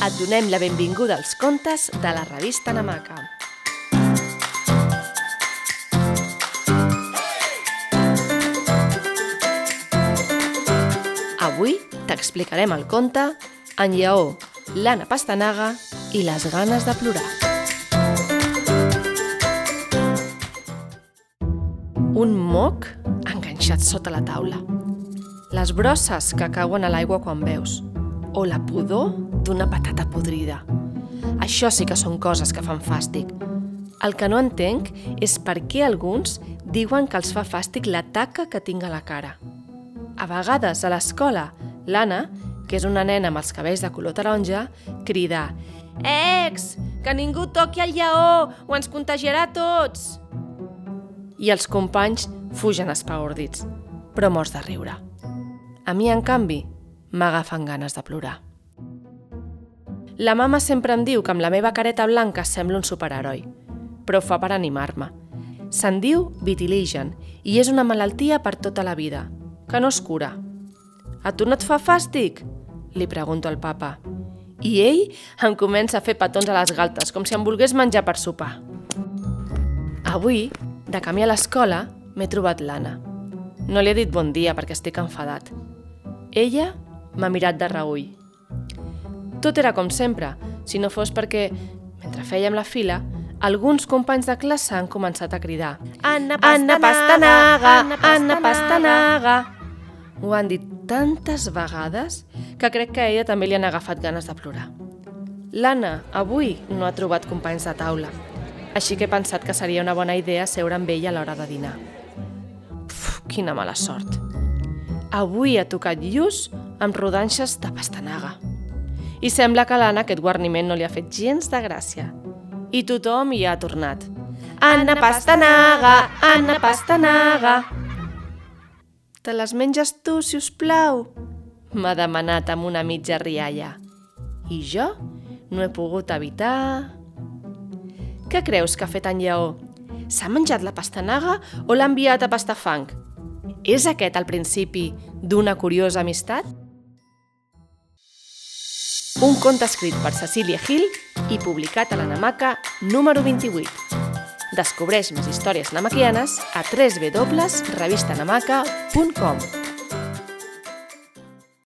et donem la benvinguda als contes de la revista Namaca. Avui t'explicarem el conte En lleó, l'Anna Pastanaga i les ganes de plorar. Un moc enganxat sota la taula. Les brosses que cauen a l'aigua quan veus. O la pudor d'una patata podrida. Això sí que són coses que fan fàstic. El que no entenc és per què alguns diuen que els fa fàstic la taca que tinc a la cara. A vegades, a l'escola, l'Anna, que és una nena amb els cabells de color taronja, crida «Ex, que ningú toqui el lleó o ens contagiarà tots!» I els companys fugen espaordits, però morts de riure. A mi, en canvi, m'agafen ganes de plorar. La mama sempre em diu que amb la meva careta blanca sembla un superheroi, però ho fa per animar-me. Se'n diu vitiligen i és una malaltia per tota la vida, que no es cura. A tu no et fa fàstic? Li pregunto al papa. I ell em comença a fer petons a les galtes, com si em volgués menjar per sopar. Avui, de camí a l'escola, m'he trobat l'Anna. No li he dit bon dia perquè estic enfadat. Ella m'ha mirat de reull. Tot era com sempre, si no fos perquè, mentre fèiem la fila, alguns companys de classe han començat a cridar Anna Pastanaga, Anna Pastanaga, Anna Pastanaga. Ho han dit tantes vegades que crec que a ella també li han agafat ganes de plorar. L'Anna avui no ha trobat companys de taula, així que he pensat que seria una bona idea seure amb ella a l'hora de dinar. Uf, quina mala sort. Avui ha tocat lluç amb rodanxes de pastanaga. I sembla que l'Anna aquest guarniment no li ha fet gens de gràcia. I tothom hi ha tornat. Anna Pastanaga, Anna Pastanaga. Te les menges tu, si us plau? M'ha demanat amb una mitja rialla. I jo no he pogut evitar... Què creus que ha fet en Lleó? S'ha menjat la pastanaga o l'ha enviat a pastar fang? És aquest el principi d'una curiosa amistat? Un conte escrit per Cecília Gil i publicat a la Namaca número 28. Descobreix més històries namaquianes a www.revistanamaca.com.